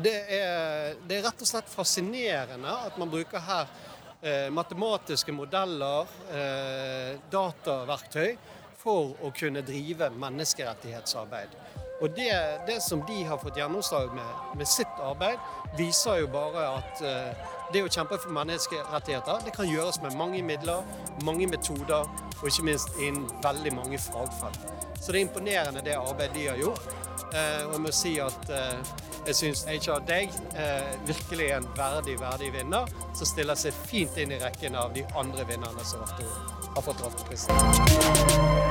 Det er, det er rett og slett fascinerende at man bruker her eh, matematiske modeller, eh, dataverktøy, for å kunne drive menneskerettighetsarbeid. Og det, det som de har fått gjennomslag med med sitt arbeid, viser jo bare at eh, det å kjempe for menneskerettigheter det kan gjøres med mange midler, mange metoder, og ikke minst innen veldig mange fagfelt. Så det er imponerende det arbeidet de har gjort. Eh, og jeg må si at eh, jeg syns HR Deg eh, virkelig er en verdig, verdig vinner, som stiller seg fint inn i rekken av de andre vinnerne som har fått- Rafteprisen.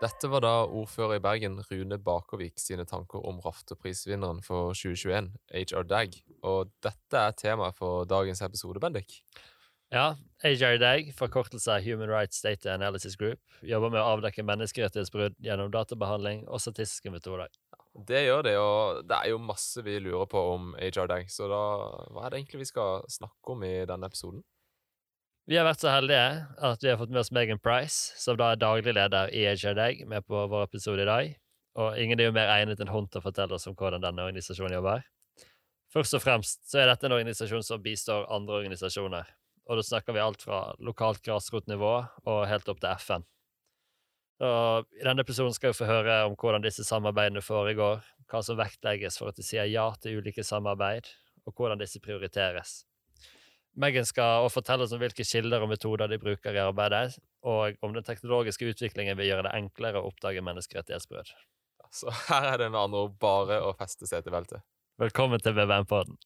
Dette var da ordfører i Bergen Rune Bakervik sine tanker om Rafteprisvinneren for 2021, HR Dag. Og dette er temaet for dagens episode, Bendik. Ja, AJR Dag, forkortelse av Human Rights Data Analysis Group, jobber med å avdekke menneskerettighetsbrudd gjennom databehandling og statistiske metoder. Det gjør det, og det er jo masse vi lurer på om HR Dag, så da hva er det egentlig vi skal snakke om i denne episoden? Vi har vært så heldige at vi har fått med oss Megan Price, som da er daglig leder i AJR Dag, med på vår episode i dag. Og ingen er jo mer egnet enn hun til å fortelle oss om hvordan denne organisasjonen jobber. Først og fremst så er dette en organisasjon som bistår andre organisasjoner. Og da snakker vi alt fra lokalt grasrotnivå og helt opp til FN. Og I denne episoden skal vi få høre om hvordan disse samarbeidene foregår, hva som vektlegges for at de sier ja til ulike samarbeid, og hvordan disse prioriteres. Megan skal også fortelle oss om hvilke kilder og metoder de bruker i arbeidet, og om den teknologiske utviklingen vil gjøre det enklere å oppdage menneskerettighetsbrudd. Så her er det med andre ord bare å feste seg til setebeltet. Velkommen til VVM-podden.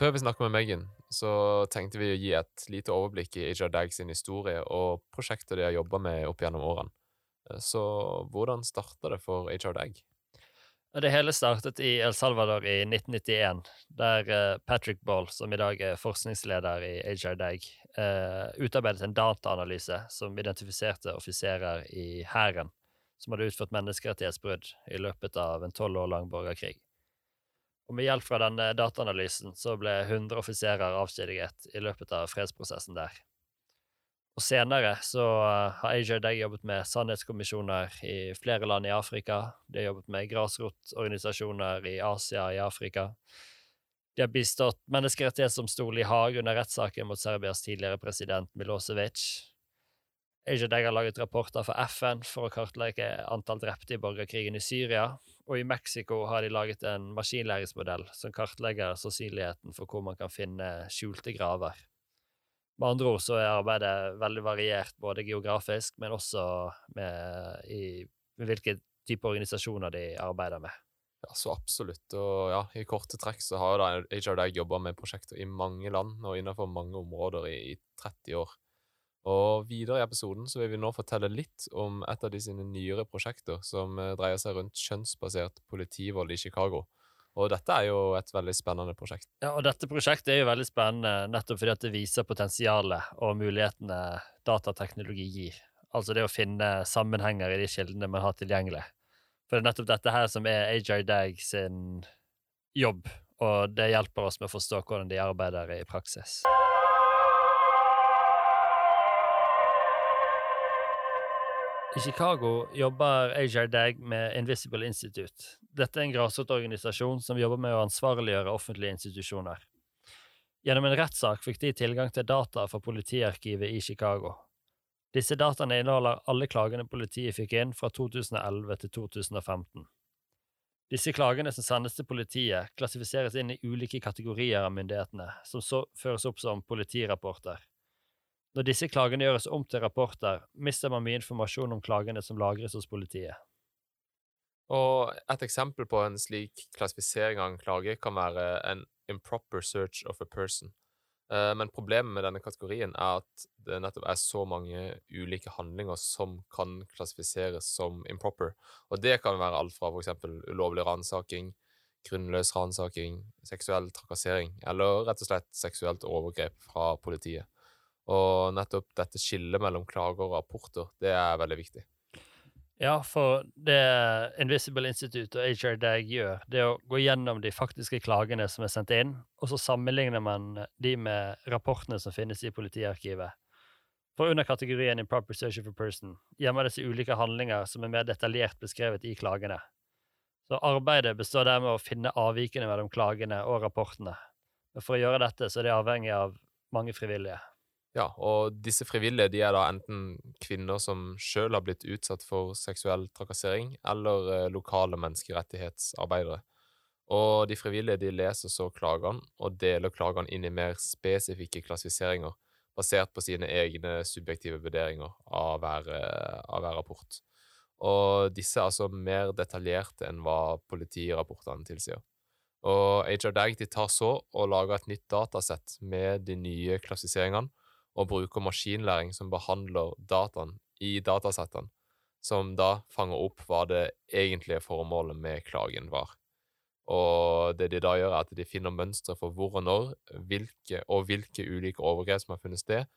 Før vi snakker med Megan, så tenkte vi å gi et lite overblikk i Ija Dag sin historie og prosjekter de har jobba med opp gjennom årene. Så hvordan starta det for HR Dag? Det hele startet i El Salvador i 1991, der eh, Patrick Ball, som i dag er forskningsleder i HR Dag, eh, utarbeidet en dataanalyse som identifiserte offiserer i hæren som hadde utført menneskerettighetsbrudd i løpet av en tolv år lang borgerkrig. Og Med hjelp fra denne dataanalysen så ble 100 offiserer avskjediget i løpet av fredsprosessen der. Og senere så har har AJ Dag jobbet med sannhetskommisjoner i flere land i Afrika. De har jobbet med grasrotorganisasjoner i Asia i Afrika. De har bistått Menneskerettighetsdomstolen i Haag under rettssaken mot Serbias tidligere president Milosevic. AJ Dag har laget rapporter for FN for å kartlegge antall drepte i borgerkrigen i Syria. Og i Mexico har de laget en maskinlæringsmodell som kartlegger sannsynligheten for hvor man kan finne skjulte graver. Med andre ord så er arbeidet veldig variert, både geografisk, men også med, i, med hvilke type organisasjoner de arbeider med. Ja, så absolutt. Og ja, i korte trekk så har da HR jobba med prosjekter i mange land og innenfor mange områder i, i 30 år. Og videre i episoden så vil vi nå fortelle litt om et av de sine nyere prosjekter, som eh, dreier seg rundt kjønnsbasert politivold i Chicago. Og dette er jo et veldig spennende prosjekt. Ja, og dette prosjektet er jo veldig spennende nettopp fordi at det viser potensialet og mulighetene datateknologi gir. Altså det å finne sammenhenger i de kildene man har tilgjengelig. For det er nettopp dette her som er AJ Dag sin jobb, og det hjelper oss med å forstå hvordan de arbeider i praksis. I Chicago jobber Ajar Dag med Invisible Institute. Dette er en grasrotorganisasjon som jobber med å ansvarliggjøre offentlige institusjoner. Gjennom en rettssak fikk de tilgang til data fra politiarkivet i Chicago. Disse dataene inneholder alle klagene politiet fikk inn fra 2011 til 2015. Disse klagene som sendes til politiet, klassifiseres inn i ulike kategorier av myndighetene, som så føres opp som politirapporter. Når disse klagene gjøres om til rapporter, mister man mye informasjon om klagene som lagres hos politiet. Og et eksempel på en slik klassifisering av en klage kan være en improper search of a person. Eh, Men problemet med denne kategorien er at det nettopp er så mange ulike handlinger som kan klassifiseres som improper. Og det kan være alt fra eksempel ulovlig ransaking, grunnløs ransaking, seksuell trakassering, eller rett og slett seksuelt overgrep fra politiet. Og nettopp dette skillet mellom klager og rapporter, det er veldig viktig. Ja, for det Invisible Institute og HRDAG gjør, det er å gå gjennom de faktiske klagene som er sendt inn, og så sammenligner man de med rapportene som finnes i politiarkivet. For under kategorien Improper Search of a Person gjemmer det seg ulike handlinger som er mer detaljert beskrevet i klagene. Så arbeidet består dermed å finne avvikene mellom klagene og rapportene. Og for å gjøre dette så er det avhengig av mange frivillige. Ja, og disse frivillige de er da enten kvinner som sjøl har blitt utsatt for seksuell trakassering, eller eh, lokale menneskerettighetsarbeidere. Og de frivillige de leser så klagene, og deler klagene inn i mer spesifikke klassifiseringer, basert på sine egne subjektive vurderinger av hver, eh, av hver rapport. Og disse er altså mer detaljerte enn hva politirapportene tilsier. Og HR Dag de tar så og lager et nytt datasett med de nye klassifiseringene, og bruker maskinlæring som behandler dataen i datasettene, som da fanger opp hva det egentlige formålet med klagen var. Og det de da gjør, er at de finner mønstre for hvor og når, hvilke og hvilke ulike overgrep som har funnet sted,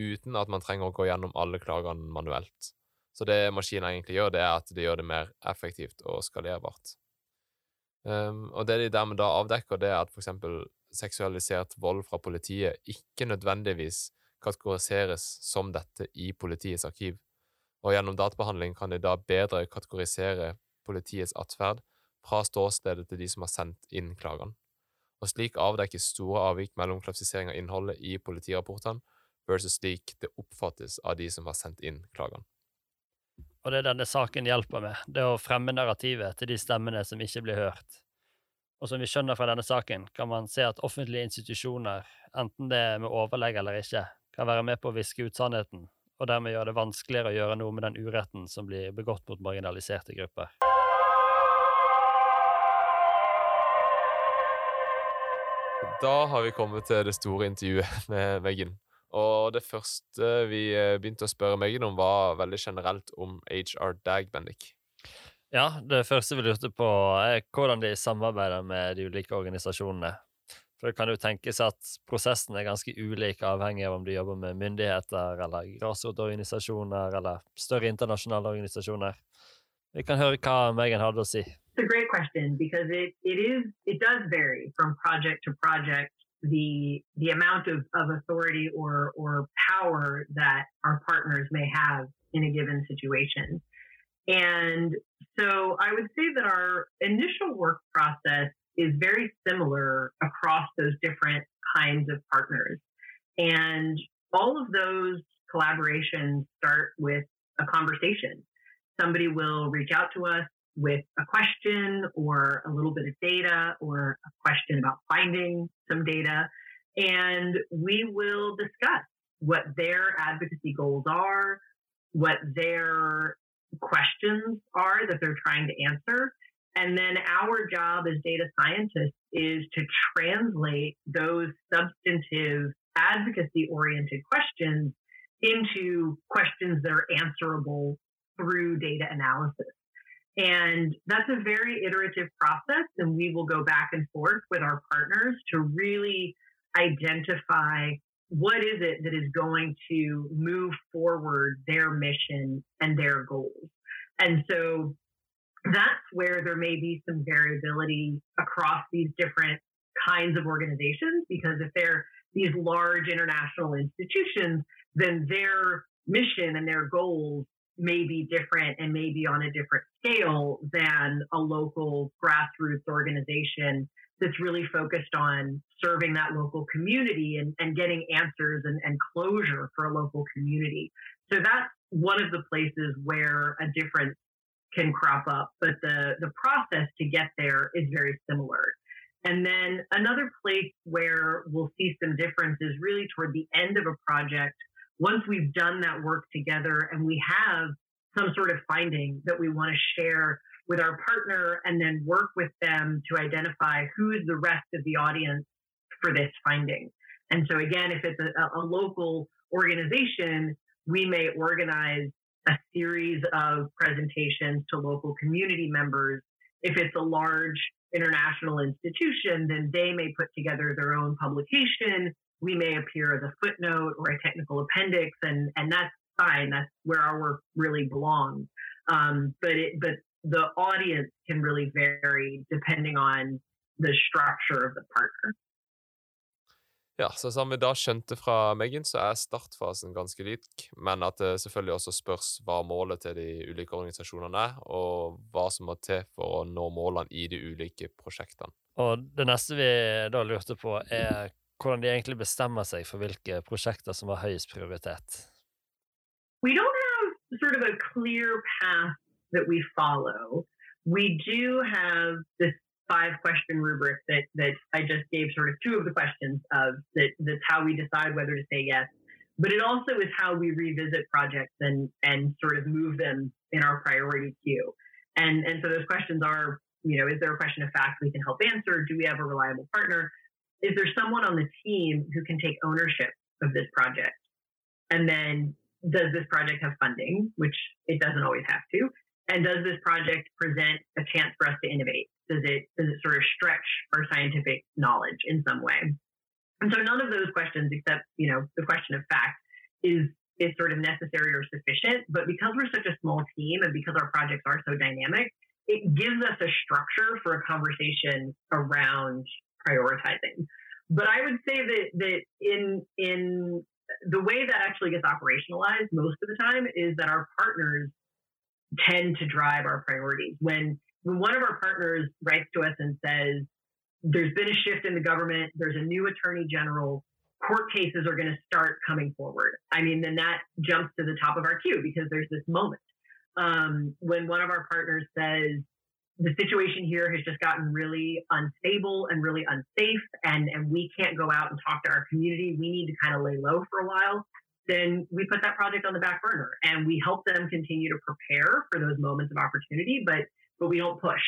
uten at man trenger å gå gjennom alle klagene manuelt. Så det maskinen egentlig gjør, det er at de gjør det mer effektivt og skalerbart. Um, og det de dermed da avdekker, det er at for eksempel seksualisert vold fra politiet ikke nødvendigvis kategoriseres som dette i politiets arkiv, og gjennom databehandling kan de da bedre kategorisere politiets atferd fra ståstedet til de som har sendt inn klagene. Og slik avdekkes store avvik mellom klassifisering av innholdet i politirapportene versus slik det oppfattes av de som har sendt inn klagene. Og det denne saken hjelper med, det er å fremme narrativet til de stemmene som ikke blir hørt. Og som vi skjønner fra denne saken, kan man se at offentlige institusjoner, enten det er med overlegg eller ikke, kan være med på å viske ut sannheten, og dermed gjøre det vanskeligere å gjøre noe med den uretten som blir begått mot marginaliserte grupper. Da har vi kommet til det store intervjuet med Megan. Og det første vi eh, begynte å spørre Megan om, var veldig generelt om HR Dag, Bendik. Ja, det første vi lurte på, er hvordan de samarbeider med de ulike organisasjonene. For det kan jo tenkes at prosessen er ganske ulik, avhengig av om du jobber med myndigheter eller grasrotorganisasjoner eller større internasjonale organisasjoner. Vi kan høre hva Megan hadde å si. It's a great question because it, it is it does vary from project to project the the amount of, of authority or or power that our partners may have in a given situation. And so I would say that our initial work process is very similar across those different kinds of partners. And all of those collaborations start with a conversation. Somebody will reach out to us with a question or a little bit of data or a question about finding some data. And we will discuss what their advocacy goals are, what their questions are that they're trying to answer, and then our job as data scientists is to translate those substantive advocacy oriented questions into questions that are answerable through data analysis. And that's a very iterative process. And we will go back and forth with our partners to really identify what is it that is going to move forward their mission and their goals. And so that's where there may be some variability across these different kinds of organizations because if they're these large international institutions, then their mission and their goals may be different and may be on a different scale than a local grassroots organization that's really focused on serving that local community and, and getting answers and, and closure for a local community. So that's one of the places where a difference can crop up, but the, the process to get there is very similar. And then another place where we'll see some difference is really toward the end of a project. Once we've done that work together and we have some sort of finding that we want to share with our partner and then work with them to identify who is the rest of the audience for this finding. And so again, if it's a, a local organization, we may organize a series of presentations to local community members. If it's a large international institution, then they may put together their own publication. We may appear as a footnote or a technical appendix, and, and that's fine. That's where our work really belongs. Um, but it, but the audience can really vary depending on the structure of the partner. Ja, så som vi da skjønte fra Megan, så er startfasen ganske lik, men at det selvfølgelig også spørs hva målet til de ulike organisasjonene er, og hva som må til for å nå målene i de ulike prosjektene. Og det neste vi da lurte på, er hvordan de egentlig bestemmer seg for hvilke prosjekter som har høyest prioritet. We don't have sort of a clear path that we follow. We do have this five question rubric that that I just gave sort of two of the questions of that that's how we decide whether to say yes. But it also is how we revisit projects and and sort of move them in our priority queue. And and so those questions are, you know, is there a question of fact we can help answer? Do we have a reliable partner? Is there someone on the team who can take ownership of this project? And then does this project have funding, which it doesn't always have to? And does this project present a chance for us to innovate? Does it does it sort of stretch our scientific knowledge in some way? And so none of those questions, except you know the question of fact, is is sort of necessary or sufficient. But because we're such a small team and because our projects are so dynamic, it gives us a structure for a conversation around prioritizing. But I would say that that in in the way that actually gets operationalized most of the time is that our partners tend to drive our priorities. When when one of our partners writes to us and says, there's been a shift in the government, there's a new attorney general, court cases are going to start coming forward. I mean, then that jumps to the top of our queue because there's this moment. Um, when one of our partners says, the situation here has just gotten really unstable and really unsafe, and, and we can't go out and talk to our community, we need to kind of lay low for a while then we put that project on the back burner and we help them continue to prepare for those moments of opportunity, but but we don't push.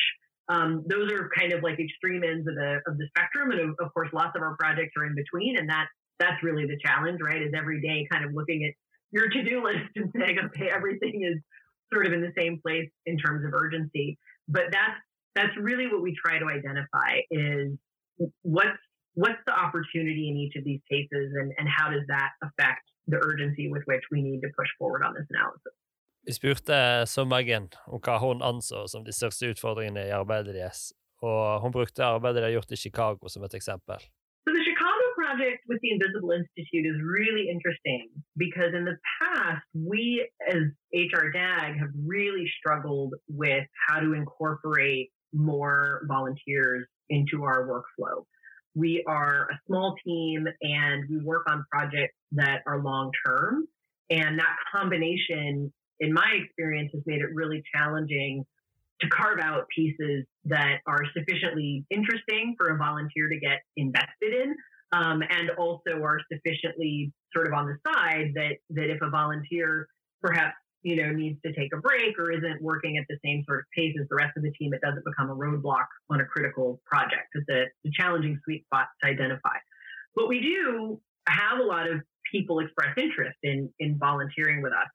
Um, those are kind of like extreme ends of the of the spectrum, and of, of course, lots of our projects are in between, and that that's really the challenge, right? Is every day kind of looking at your to do list and saying, okay, everything is sort of in the same place in terms of urgency. But that's that's really what we try to identify is what's what's the opportunity in each of these cases, and and how does that affect the urgency with which we need to push forward on this analysis. Vi spurte om hva hun anså som de største utfordringene i arbeidet deres, og hun brukte arbeidet de har gjort i Chicago som et eksempel. So the Chicago project with the Invisible Institute is really interesting because in the past, we as HR DAG have really struggled with how to incorporate more volunteers into our workflow. we are a small team and we work on projects that are long term. And that combination, in my experience, has made it really challenging to carve out pieces that are sufficiently interesting for a volunteer to get invested in. Um, and also are sufficiently sort of on the side that that if a volunteer perhaps you know, needs to take a break or isn't working at the same sort of pace as the rest of the team, it doesn't become a roadblock on a critical project. It's a, a challenging sweet spot to identify. But we do have a lot of people express interest in in volunteering with us.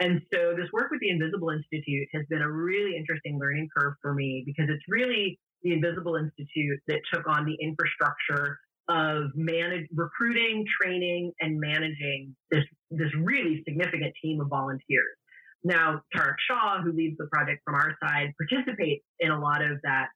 And so this work with the Invisible Institute has been a really interesting learning curve for me because it's really the Invisible Institute that took on the infrastructure of manage recruiting, training, and managing this this really significant team of volunteers. Now, Tarak Shah, who leads the project from our side, participates in a lot of that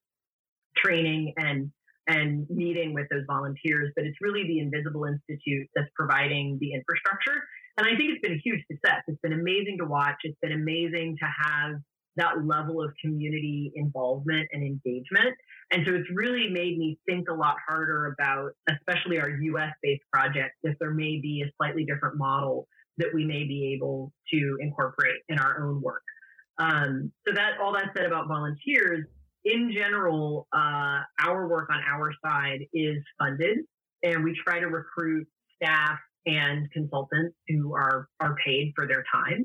training and and meeting with those volunteers, but it's really the Invisible Institute that's providing the infrastructure. And I think it's been a huge success. It's been amazing to watch. It's been amazing to have that level of community involvement and engagement. And so it's really made me think a lot harder about, especially our US based projects, if there may be a slightly different model that we may be able to incorporate in our own work. Um, so that all that said about volunteers, in general, uh, our work on our side is funded, and we try to recruit staff and consultants who are are paid for their time.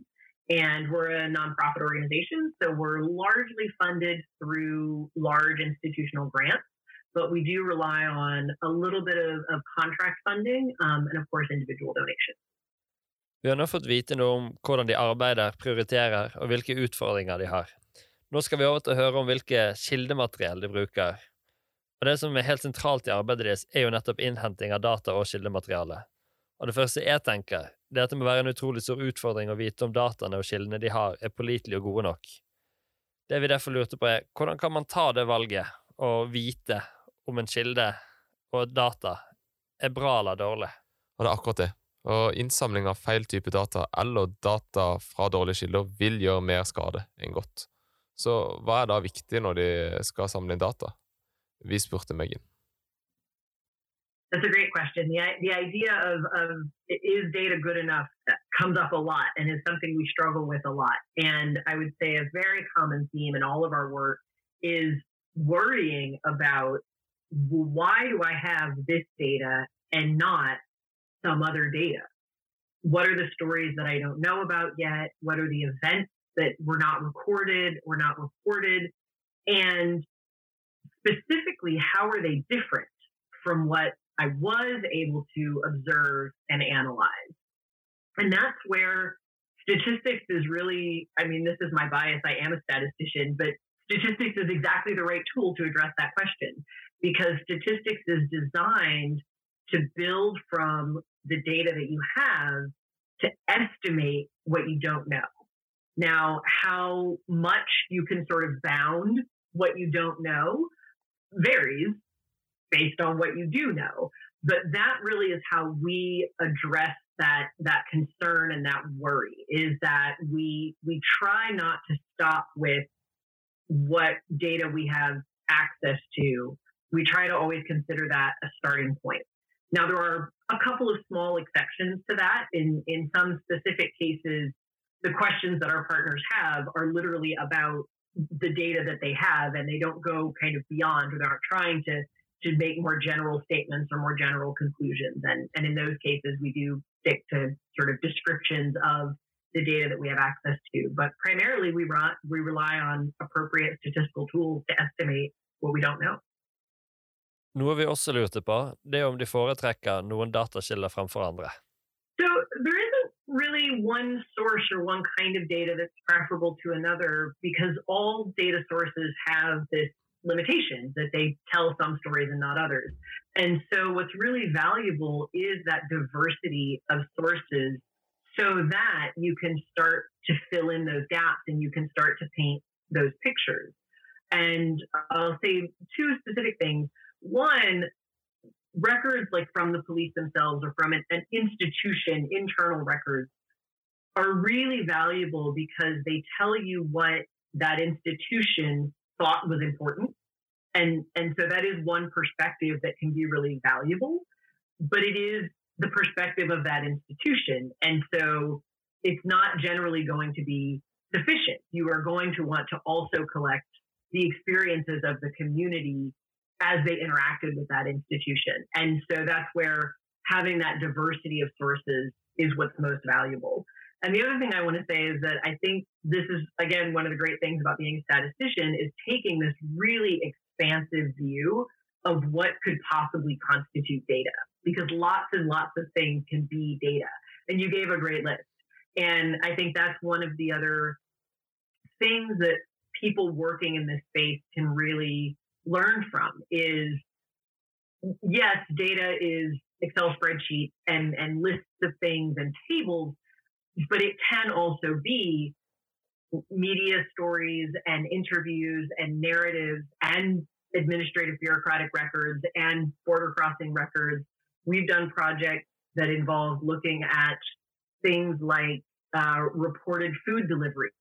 And we're a nonprofit organization, so we're largely funded through large institutional grants, but we do rely on a little bit of, of contract funding um, and, of course, individual donations. Vi har nå fått vite noe om hvordan de arbeider, prioriterer og hvilke utfordringer de har. Nå skal vi over til å høre om hvilke kildemateriell de bruker. Og Det som er helt sentralt i arbeidet deres, er jo nettopp innhenting av data og kildemateriale. Og det første jeg tenker, det er at det må være en utrolig stor utfordring å vite om dataene og kildene de har, er pålitelige og gode nok. Det vi derfor lurte på, er hvordan kan man ta det valget og vite om en kilde og data er bra eller dårlig? Og det er akkurat det. Og innsamling av feil type data eller data fra dårlige kilder vil gjøre mer skade enn godt. Så hva er da viktig når de skal samle inn data? Vi spurte Megan. That's a great question. The, the idea of, of is data good enough comes up a lot and is something we struggle with a lot. And I would say a very common theme in all of our work is worrying about why do I have this data and not some other data? What are the stories that I don't know about yet? What are the events that were not recorded or not reported? And specifically, how are they different from what I was able to observe and analyze. And that's where statistics is really, I mean, this is my bias. I am a statistician, but statistics is exactly the right tool to address that question because statistics is designed to build from the data that you have to estimate what you don't know. Now, how much you can sort of bound what you don't know varies based on what you do know. But that really is how we address that that concern and that worry is that we we try not to stop with what data we have access to. We try to always consider that a starting point. Now there are a couple of small exceptions to that. In in some specific cases, the questions that our partners have are literally about the data that they have and they don't go kind of beyond or they're not trying to to make more general statements or more general conclusions. And, and in those cases, we do stick to sort of descriptions of the data that we have access to. But primarily, we, run, we rely on appropriate statistical tools to estimate what we don't know. Noe vi også lurte på, det er om de foretrekker noen datakilder framfor andre. So there isn't really one source or one kind of data that's preferable to another because all data sources have this limitations that they tell some stories and not others. And so what's really valuable is that diversity of sources so that you can start to fill in those gaps and you can start to paint those pictures. And I'll say two specific things. One, records like from the police themselves or from an, an institution, internal records, are really valuable because they tell you what that institution thought was important. And, and so that is one perspective that can be really valuable, but it is the perspective of that institution. And so it's not generally going to be sufficient. You are going to want to also collect the experiences of the community as they interacted with that institution. And so that's where having that diversity of sources is what's most valuable. And the other thing I want to say is that I think this is, again, one of the great things about being a statistician is taking this really expansive view of what could possibly constitute data, because lots and lots of things can be data. And you gave a great list. And I think that's one of the other things that people working in this space can really learn from is yes, data is Excel spreadsheets and, and lists of things and tables, but it can also be media stories and interviews and narratives and administrative bureaucratic records and border crossing records. We've done projects that involve looking at things like uh, reported food delivery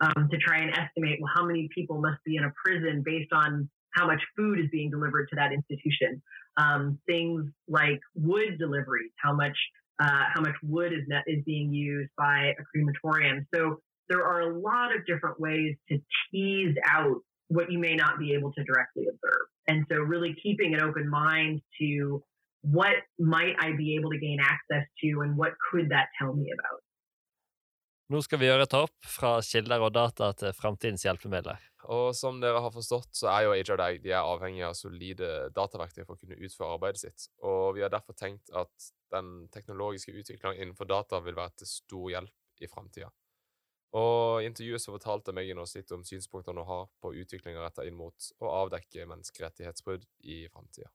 um, to try and estimate well, how many people must be in a prison based on how much food is being delivered to that institution. Um, things like wood deliveries, how much uh, how much wood is net, is being used by a crematorium. So there are a lot of different ways to tease out what you may not be able to directly observe. And so really keeping an open mind to what might I be able to gain access to and what could that tell me about. Nå skal vi gjøre et hopp fra kilder og data til framtidens hjelpemidler. Og som dere har forstått, så er jo HRDAG de er avhengig av solide dataverktøy for å kunne utføre arbeidet sitt. Og vi har derfor tenkt at den teknologiske utviklingen innenfor data vil være til stor hjelp i framtida. Og I intervjuet så fortalte Megan oss litt om synspunktene hun har på utviklinga retta inn mot å avdekke menneskerettighetsbrudd i framtida.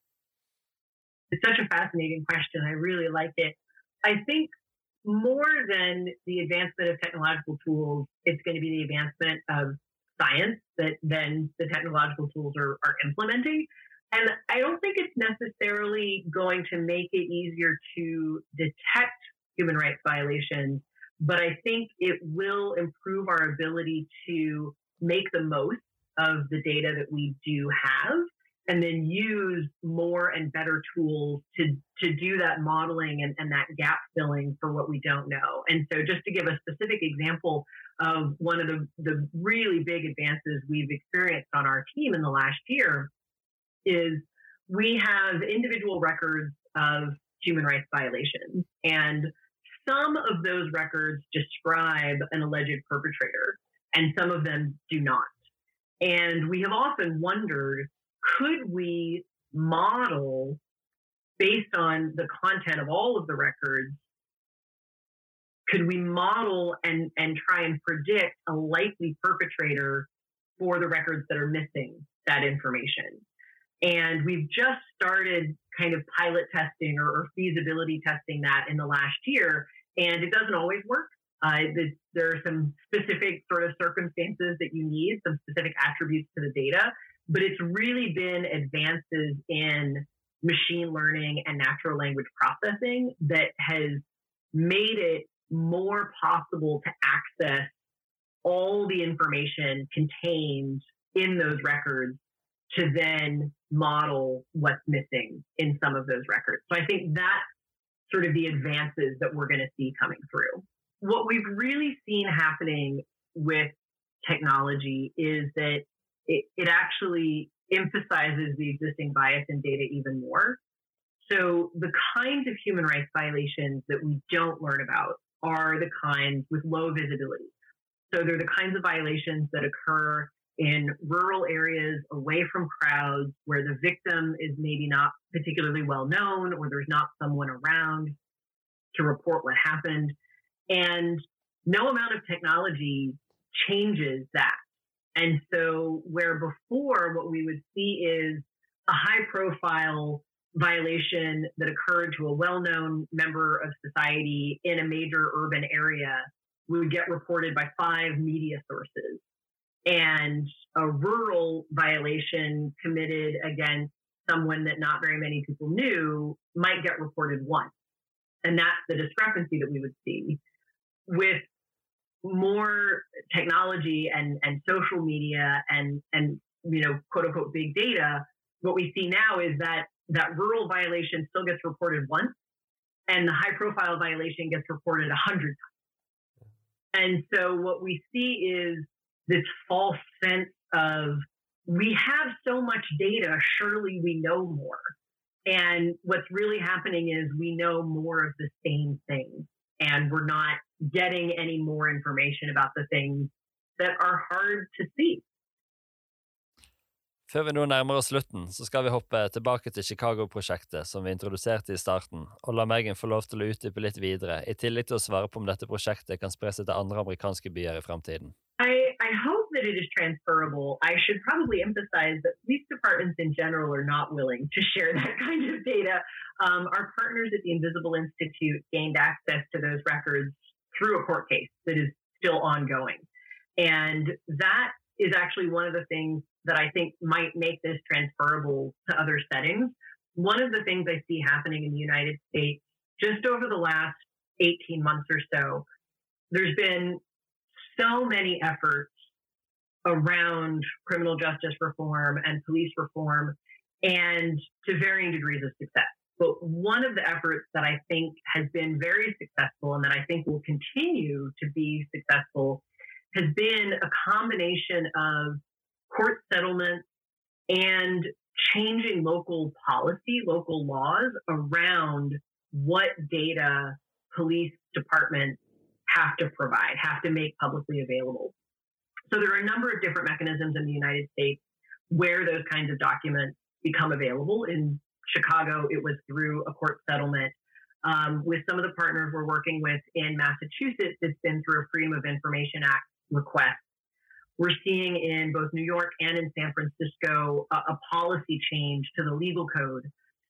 It's such a fascinating question. I really like it. I think more than the advancement of technological tools, it's going to be the advancement of science that then the technological tools are, are implementing. And I don't think it's necessarily going to make it easier to detect human rights violations, but I think it will improve our ability to make the most of the data that we do have and then use more and better tools to to do that modeling and, and that gap filling for what we don't know. And so just to give a specific example of one of the, the really big advances we've experienced on our team in the last year is we have individual records of human rights violations and some of those records describe an alleged perpetrator and some of them do not. And we have often wondered could we model based on the content of all of the records could we model and and try and predict a likely perpetrator for the records that are missing that information? And we've just started kind of pilot testing or, or feasibility testing that in the last year and it doesn't always work. Uh, the, there are some specific sort of circumstances that you need some specific attributes to the data but it's really been advances in machine learning and natural language processing that has made it more possible to access all the information contained in those records to then model what's missing in some of those records. So I think that's sort of the advances that we're going to see coming through. What we've really seen happening with technology is that it, it actually emphasizes the existing bias in data even more. So the kinds of human rights violations that we don't learn about are the kinds with low visibility. So they're the kinds of violations that occur in rural areas away from crowds where the victim is maybe not particularly well known or there's not someone around to report what happened. And no amount of technology changes that. And so, where before what we would see is a high profile violation that occurred to a well known member of society in a major urban area would get reported by five media sources. And a rural violation committed against someone that not very many people knew might get reported once. And that's the discrepancy that we would see. With more technology and, and social media and, and, you know, quote unquote, big data, what we see now is that that rural violation still gets reported once and the high profile violation gets reported a hundred times. And so what we see is this false sense of we have so much data, surely we know more. And what's really happening is we know more of the same things and we're not getting any more information about the things that are hard to see. Før vi nå nærmer oss slutten, så skal vi hoppe tilbake til Chicago-prosjektet som vi introduserte i starten, og la Megan få lov til å utdype litt videre, i tillegg til å svare på om dette prosjektet kan spre seg til andre amerikanske byer i framtiden. I, I hope that it is transferable. I should probably emphasize that police departments in general are not willing to share that kind of data. Um, our partners at the Invisible Institute gained access to those records through a court case that is still ongoing. And that is actually one of the things that I think might make this transferable to other settings. One of the things I see happening in the United States just over the last 18 months or so, there's been so many efforts around criminal justice reform and police reform and to varying degrees of success. But one of the efforts that I think has been very successful and that I think will continue to be successful has been a combination of court settlements and changing local policy, local laws around what data police departments have to provide, have to make publicly available. So there are a number of different mechanisms in the United States where those kinds of documents become available. In Chicago, it was through a court settlement. Um, with some of the partners we're working with in Massachusetts, it's been through a Freedom of Information Act request we're seeing in both New York and in San Francisco a, a policy change to the legal code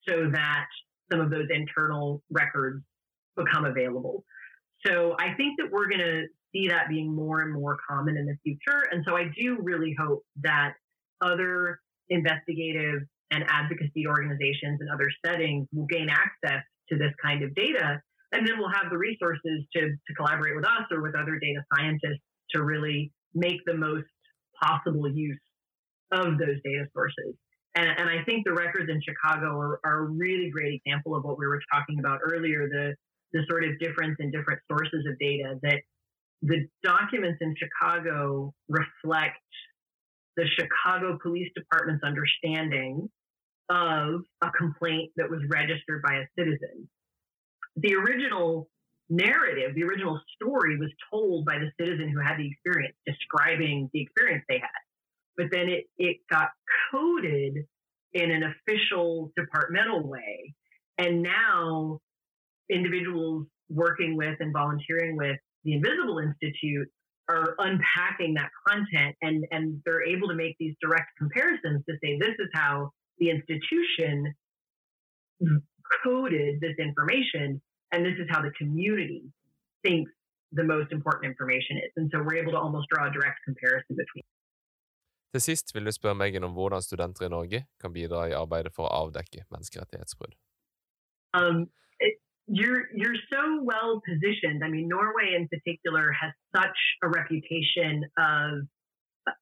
so that some of those internal records become available. So I think that we're going to see that being more and more common in the future. And so I do really hope that other investigative and advocacy organizations and other settings will gain access to this kind of data. And then we'll have the resources to, to collaborate with us or with other data scientists to really make the most possible use of those data sources. And, and I think the records in Chicago are, are a really great example of what we were talking about earlier the, the sort of difference in different sources of data that the documents in Chicago reflect the Chicago Police Department's understanding of a complaint that was registered by a citizen. The original narrative, the original story was told by the citizen who had the experience, describing the experience they had. But then it, it got coded in an official departmental way. And now individuals working with and volunteering with the Invisible Institute are unpacking that content and, and they're able to make these direct comparisons to say this is how the institution coded this information and this is how the community thinks the most important information is. And so we're able to almost draw a direct comparison between. Til sist vil vi spørre Megan om hvordan studenter i Norge kan bidra i arbeidet for å avdekke menneskerettighetsbrudd. Um, you're you're so well positioned. I mean, Norway in particular has such a reputation of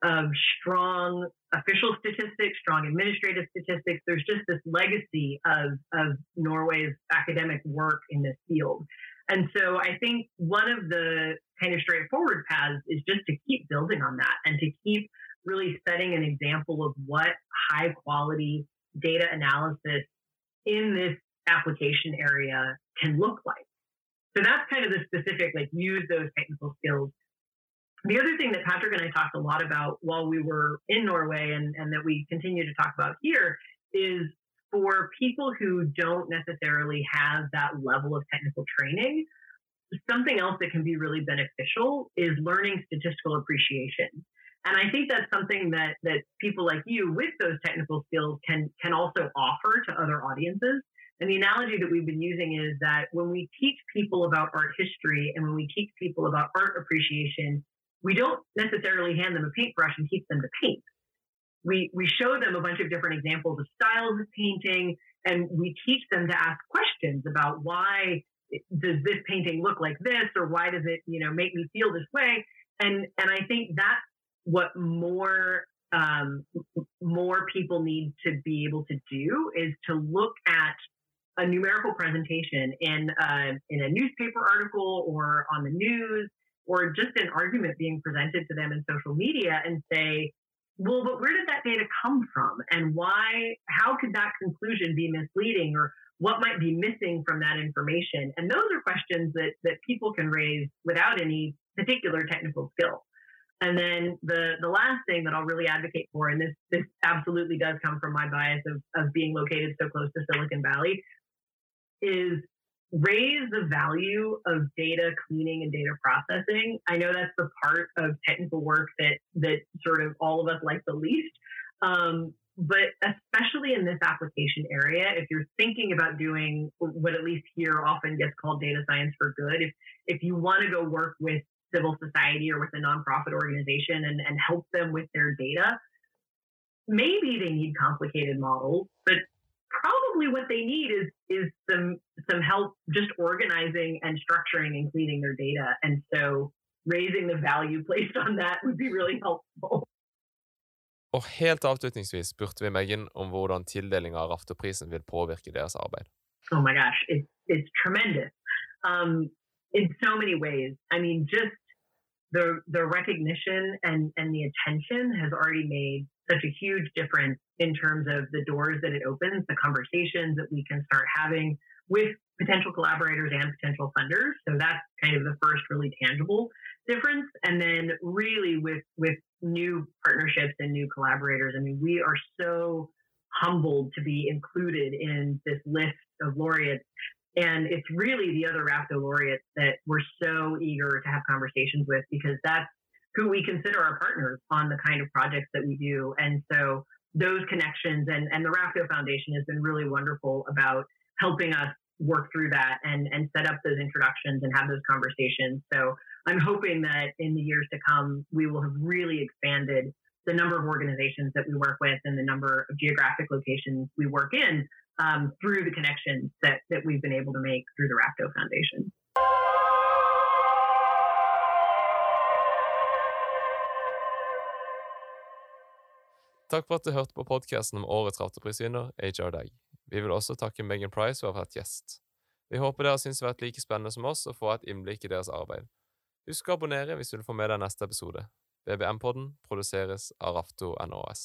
of strong official statistics, strong administrative statistics. There's just this legacy of of Norway's academic work in this field. And so I think one of the kind of straightforward paths is just to keep building on that and to keep really setting an example of what high quality data analysis in this application area can look like. So that's kind of the specific, like use those technical skills. The other thing that Patrick and I talked a lot about while we were in Norway and, and that we continue to talk about here is for people who don't necessarily have that level of technical training, something else that can be really beneficial is learning statistical appreciation. And I think that's something that that people like you with those technical skills can can also offer to other audiences. And the analogy that we've been using is that when we teach people about art history and when we teach people about art appreciation, we don't necessarily hand them a paintbrush and teach them to paint. We, we show them a bunch of different examples of styles of painting, and we teach them to ask questions about why does this painting look like this, or why does it, you know, make me feel this way? And and I think that's what more um, more people need to be able to do is to look at a numerical presentation in uh, in a newspaper article or on the news or just an argument being presented to them in social media and say, well, but where did that data come from? And why, how could that conclusion be misleading or what might be missing from that information? And those are questions that, that people can raise without any particular technical skill. And then the, the last thing that I'll really advocate for, and this, this absolutely does come from my bias of, of being located so close to Silicon Valley, is raise the value of data cleaning and data processing. I know that's the part of technical work that that sort of all of us like the least. Um, but especially in this application area, if you're thinking about doing what at least here often gets called data science for good, if if you want to go work with civil society or with a nonprofit organization and, and help them with their data, maybe they need complicated models, but what they need is is some some help just organizing and structuring and cleaning their data. And so raising the value placed on that would be really helpful. Og helt avslutningsvis spurte vi Megan om hvordan tildeling av Raftoprisen vil påvirke deres arbeid. Oh my gosh, it's, it's tremendous um, in so many ways. I mean, just the the recognition and and the attention has already made such a huge difference in terms of the doors that it opens, the conversations that we can start having with potential collaborators and potential funders. So that's kind of the first really tangible difference. And then really with with new partnerships and new collaborators, I mean, we are so humbled to be included in this list of laureates. And it's really the other RAFTO laureates that we're so eager to have conversations with because that's who we consider our partners on the kind of projects that we do. And so those connections and, and the RAFTO Foundation has been really wonderful about helping us work through that and, and set up those introductions and have those conversations. So I'm hoping that in the years to come, we will have really expanded the number of organizations that we work with and the number of geographic locations we work in um, through the connections that, that we've been able to make through the Rafto Foundation. Takk for at du hørte på podkasten om årets rafteprisvinner, HR Dag. Vi vil også takke Megan Price for å ha vært gjest. Vi håper dere syns det har vært like spennende som oss å få et innblikk i deres arbeid. Husk å abonnere hvis du vil få med deg neste episode. BBM-podden produseres av Rafto NOS.